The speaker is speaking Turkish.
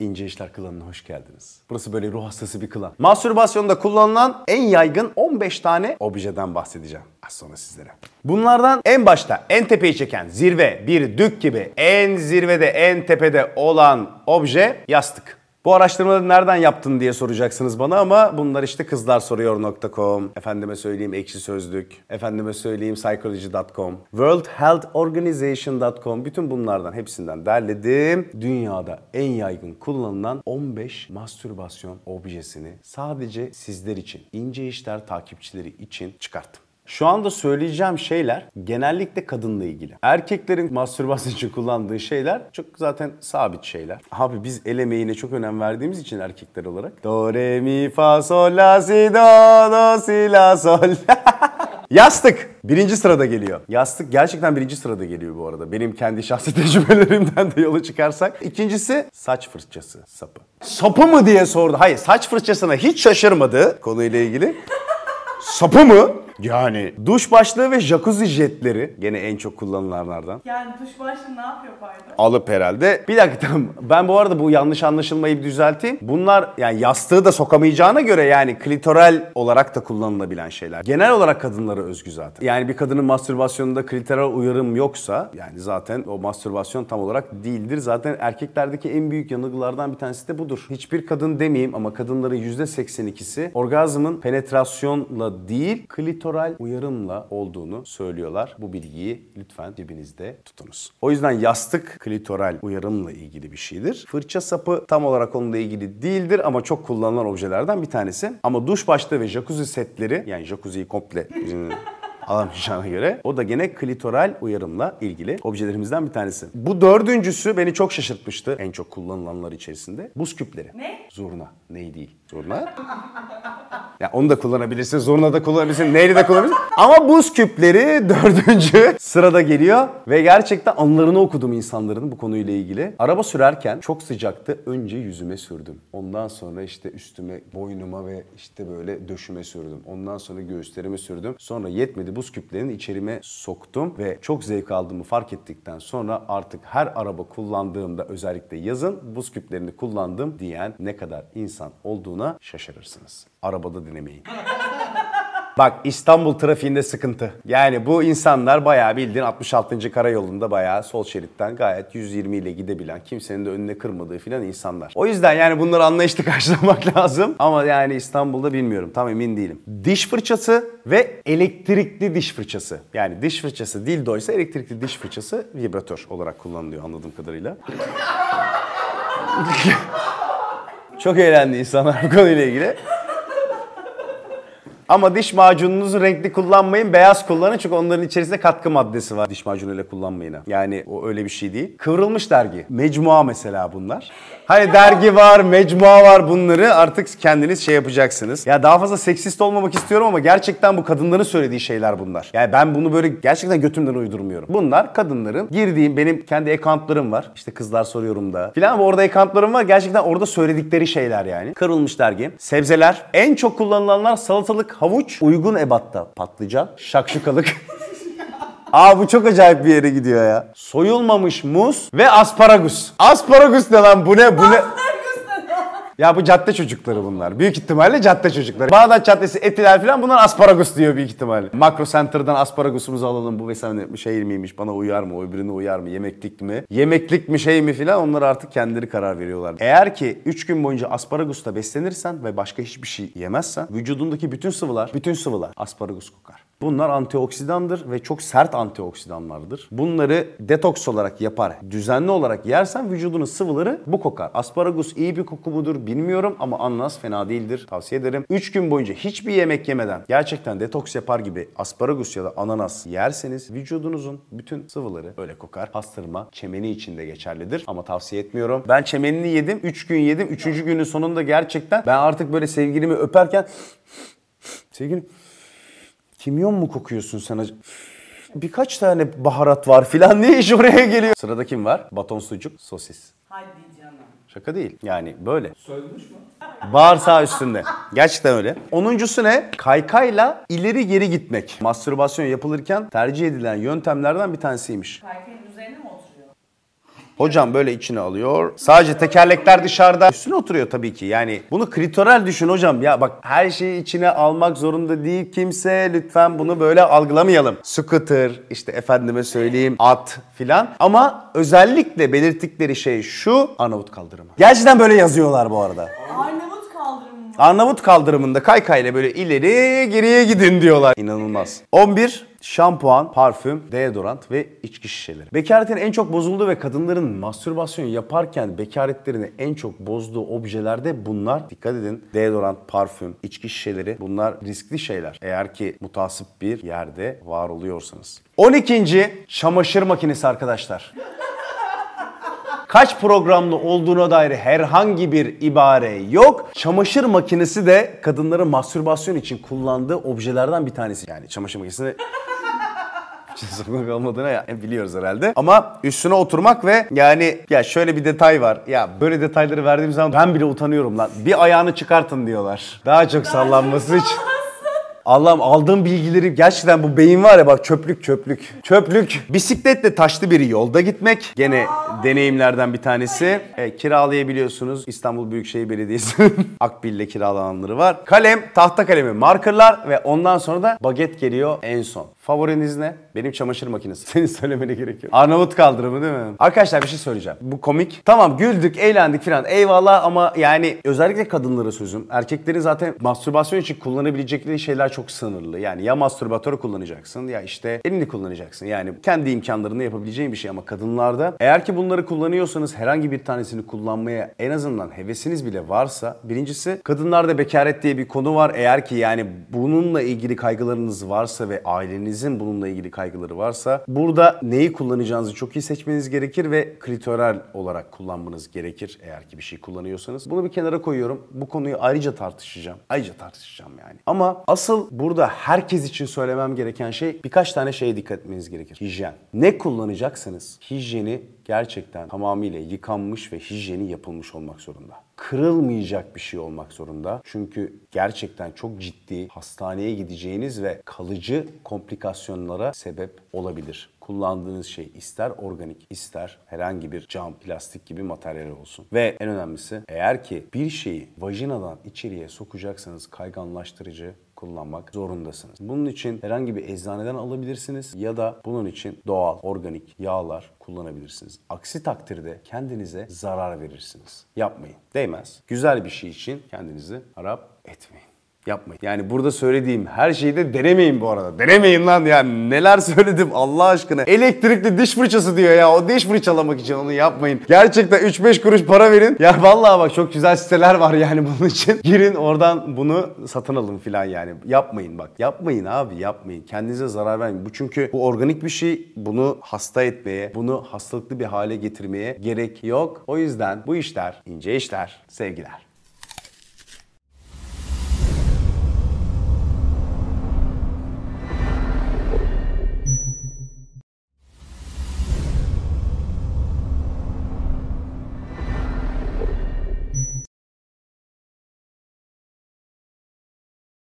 İnce İşler Klanı'na hoş geldiniz. Burası böyle ruh hastası bir klan. Mastürbasyonda kullanılan en yaygın 15 tane objeden bahsedeceğim az sonra sizlere. Bunlardan en başta en tepeyi çeken zirve bir dük gibi en zirvede en tepede olan obje yastık. Bu araştırmaları nereden yaptın diye soracaksınız bana ama bunlar işte kızlarsoruyor.com, efendime söyleyeyim ekşi sözlük, efendime söyleyeyim psychology.com, worldhealthorganization.com bütün bunlardan hepsinden derledim. Dünyada en yaygın kullanılan 15 mastürbasyon objesini sadece sizler için, ince işler takipçileri için çıkarttım. Şu anda söyleyeceğim şeyler genellikle kadınla ilgili. Erkeklerin mastürbasyon için kullandığı şeyler çok zaten sabit şeyler. Abi biz el emeğine çok önem verdiğimiz için erkekler olarak. Do, re, mi, fa, sol, la, si, do, do, si, la, sol. Yastık birinci sırada geliyor. Yastık gerçekten birinci sırada geliyor bu arada. Benim kendi şahsi tecrübelerimden de yola çıkarsak. İkincisi saç fırçası sapı. Sapı mı diye sordu. Hayır saç fırçasına hiç şaşırmadı konuyla ilgili. Sapı mı? Yani duş başlığı ve jacuzzi jetleri gene en çok kullanılanlardan. Yani duş başlığı ne yapıyor pardon? Alıp herhalde. Bir dakika tamam. Ben bu arada bu yanlış anlaşılmayı bir düzelteyim. Bunlar yani yastığı da sokamayacağına göre yani klitoral olarak da kullanılabilen şeyler. Genel olarak kadınlara özgü zaten. Yani bir kadının mastürbasyonunda klitoral uyarım yoksa yani zaten o mastürbasyon tam olarak değildir. Zaten erkeklerdeki en büyük yanılgılardan bir tanesi de budur. Hiçbir kadın demeyeyim ama kadınların %82'si orgazmın penetrasyonla değil klitoral uyarımla olduğunu söylüyorlar. Bu bilgiyi lütfen cebinizde tutunuz. O yüzden yastık klitoral uyarımla ilgili bir şeydir. Fırça sapı tam olarak onunla ilgili değildir ama çok kullanılan objelerden bir tanesi. Ama duş başlığı ve jacuzzi setleri yani jacuzziyi komple alamayacağına göre o da gene klitoral uyarımla ilgili objelerimizden bir tanesi. Bu dördüncüsü beni çok şaşırtmıştı en çok kullanılanlar içerisinde. Buz küpleri. Ne? Zurna. Ney değil. Zurna. Ya onu da kullanabilirsin, zurna da kullanabilirsin, neyli de kullanabilirsin. Ama buz küpleri dördüncü sırada geliyor. Ve gerçekten anılarını okudum insanların bu konuyla ilgili. Araba sürerken çok sıcaktı. Önce yüzüme sürdüm. Ondan sonra işte üstüme, boynuma ve işte böyle döşüme sürdüm. Ondan sonra göğüslerime sürdüm. Sonra yetmedi buz küplerini içerime soktum. Ve çok zevk aldığımı fark ettikten sonra artık her araba kullandığımda özellikle yazın buz küplerini kullandım diyen ne kadar insan olduğuna şaşırırsınız. Arabada denemeyin. Bak İstanbul trafiğinde sıkıntı. Yani bu insanlar bayağı bildiğin 66. karayolunda bayağı sol şeritten gayet 120 ile gidebilen, kimsenin de önüne kırmadığı filan insanlar. O yüzden yani bunları anlayışlı karşılamak lazım. Ama yani İstanbul'da bilmiyorum. Tam emin değilim. Diş fırçası ve elektrikli diş fırçası. Yani diş fırçası dildo ise elektrikli diş fırçası vibratör olarak kullanılıyor anladığım kadarıyla. Çok eğlendi insanlar bu konuyla ilgili. Ama diş macununuzu renkli kullanmayın, beyaz kullanın çünkü onların içerisinde katkı maddesi var. Diş macunuyla kullanmayın. Yani o öyle bir şey değil. Kıvrılmış dergi. Mecmua mesela bunlar. Hani dergi var, mecmua var bunları artık kendiniz şey yapacaksınız. Ya daha fazla seksist olmamak istiyorum ama gerçekten bu kadınların söylediği şeyler bunlar. Yani ben bunu böyle gerçekten götümden uydurmuyorum. Bunlar kadınların girdiğim benim kendi accountlarım var. İşte kızlar soruyorum da filan ama orada accountlarım var. Gerçekten orada söyledikleri şeyler yani. Kırılmış dergi. Sebzeler. En çok kullanılanlar salatalık, havuç, uygun ebatta patlıcan, şakşukalık. Aa bu çok acayip bir yere gidiyor ya. Soyulmamış muz ve asparagus. Asparagus ne lan bu ne bu ne? Ya bu cadde çocukları bunlar. Büyük ihtimalle cadde çocukları. Bağdat Caddesi, Etiler falan bunlar asparagus diyor büyük ihtimalle. Makro Center'dan asparagusumuzu alalım. Bu vesaire şey miymiş, bana uyar mı, o uyar mı, yemeklik mi? Yemeklik mi şey mi filan onlar artık kendileri karar veriyorlar. Eğer ki 3 gün boyunca asparagusla beslenirsen ve başka hiçbir şey yemezsen vücudundaki bütün sıvılar, bütün sıvılar asparagus kokar. Bunlar antioksidandır ve çok sert antioksidanlardır. Bunları detoks olarak yapar, düzenli olarak yersen vücudunun sıvıları bu kokar. Asparagus iyi bir koku mudur bilmiyorum ama ananas fena değildir. Tavsiye ederim. 3 gün boyunca hiçbir yemek yemeden gerçekten detoks yapar gibi asparagus ya da ananas yerseniz vücudunuzun bütün sıvıları öyle kokar. Pastırma çemeni içinde geçerlidir ama tavsiye etmiyorum. Ben çemenini yedim. 3 gün yedim. 3. günün sonunda gerçekten ben artık böyle sevgilimi öperken sevgilim Kimyon mu kokuyorsun sen? Birkaç tane baharat var filan ne iş oraya geliyor? Sırada kim var? Baton sucuk, sosis. Hadi canım. Şaka değil. Yani böyle. Soyulmuş mu? Bağırsağı üstünde. Gerçekten öyle. Onuncusu ne? Kaykayla ileri geri gitmek. Mastürbasyon yapılırken tercih edilen yöntemlerden bir tanesiymiş. Oturuyor? Hocam böyle içine alıyor. Sadece tekerlekler dışarıda. Üstüne oturuyor tabii ki. Yani bunu klitoral düşün hocam. Ya bak her şeyi içine almak zorunda değil kimse. Lütfen bunu böyle algılamayalım. Scooter, işte efendime söyleyeyim at filan. Ama özellikle belirttikleri şey şu Arnavut kaldırımı. Gerçekten böyle yazıyorlar bu arada. Arnavut kaldırımı mı? Arnavut kaldırımında kaykayla böyle ileri geriye gidin diyorlar. İnanılmaz. 11. Şampuan, parfüm, deodorant ve içki şişeleri. Bekaretin en çok bozulduğu ve kadınların mastürbasyon yaparken bekaretlerini en çok bozduğu objelerde bunlar. Dikkat edin. Deodorant, parfüm, içki şişeleri bunlar riskli şeyler. Eğer ki mutasip bir yerde var oluyorsanız. 12. Çamaşır makinesi arkadaşlar kaç programlı olduğuna dair herhangi bir ibare yok. Çamaşır makinesi de kadınların mastürbasyon için kullandığı objelerden bir tanesi. Yani çamaşır makinesini sokmak olmadığını ya- biliyoruz herhalde. Ama üstüne oturmak ve yani ya şöyle bir detay var. Ya böyle detayları verdiğim zaman ben bile utanıyorum lan. Bir ayağını çıkartın diyorlar. Daha çok sallanması için. Allah'ım aldığım bilgileri gerçekten bu beyin var ya bak çöplük çöplük. Çöplük. Bisikletle taşlı bir yolda gitmek. Gene deneyimlerden bir tanesi. E, kiralayabiliyorsunuz. İstanbul Büyükşehir Belediyesi'nin Akbil'le kiralananları var. Kalem, tahta kalemi, markerlar ve ondan sonra da baget geliyor en son. Favoriniz ne? Benim çamaşır makinesi. Senin söylemene gerek yok. Arnavut kaldırımı değil mi? Arkadaşlar bir şey söyleyeceğim. Bu komik. Tamam güldük, eğlendik falan. Eyvallah ama yani özellikle kadınlara sözüm. Erkeklerin zaten mastürbasyon için kullanabilecekleri şeyler çok sınırlı. Yani ya mastürbatörü kullanacaksın ya işte elini kullanacaksın. Yani kendi imkanlarında yapabileceğin bir şey ama kadınlarda eğer ki bunları kullanıyorsanız herhangi bir tanesini kullanmaya en azından hevesiniz bile varsa birincisi kadınlarda bekaret diye bir konu var. Eğer ki yani bununla ilgili kaygılarınız varsa ve ailenizin bununla ilgili kaygıları varsa burada neyi kullanacağınızı çok iyi seçmeniz gerekir ve klitoral olarak kullanmanız gerekir eğer ki bir şey kullanıyorsanız. Bunu bir kenara koyuyorum. Bu konuyu ayrıca tartışacağım. Ayrıca tartışacağım yani. Ama asıl burada herkes için söylemem gereken şey birkaç tane şeye dikkat etmeniz gerekir. Hijyen. Ne kullanacaksanız hijyeni gerçekten tamamıyla yıkanmış ve hijyeni yapılmış olmak zorunda. Kırılmayacak bir şey olmak zorunda. Çünkü gerçekten çok ciddi hastaneye gideceğiniz ve kalıcı komplikasyonlara sebep olabilir. Kullandığınız şey ister organik ister herhangi bir cam, plastik gibi materyal olsun. Ve en önemlisi eğer ki bir şeyi vajinadan içeriye sokacaksanız kayganlaştırıcı kullanmak zorundasınız. Bunun için herhangi bir eczaneden alabilirsiniz ya da bunun için doğal, organik yağlar kullanabilirsiniz. Aksi takdirde kendinize zarar verirsiniz. Yapmayın. Değmez. Güzel bir şey için kendinizi harap etmeyin. Yapmayın. Yani burada söylediğim her şeyi de denemeyin bu arada. Denemeyin lan yani neler söyledim Allah aşkına. Elektrikli diş fırçası diyor ya. O diş fırçalamak için onu yapmayın. Gerçekten 3-5 kuruş para verin. Ya vallahi bak çok güzel siteler var yani bunun için. Girin oradan bunu satın alın filan yani. Yapmayın bak. Yapmayın abi yapmayın. Kendinize zarar vermeyin. Bu çünkü bu organik bir şey. Bunu hasta etmeye, bunu hastalıklı bir hale getirmeye gerek yok. O yüzden bu işler ince işler. Sevgiler.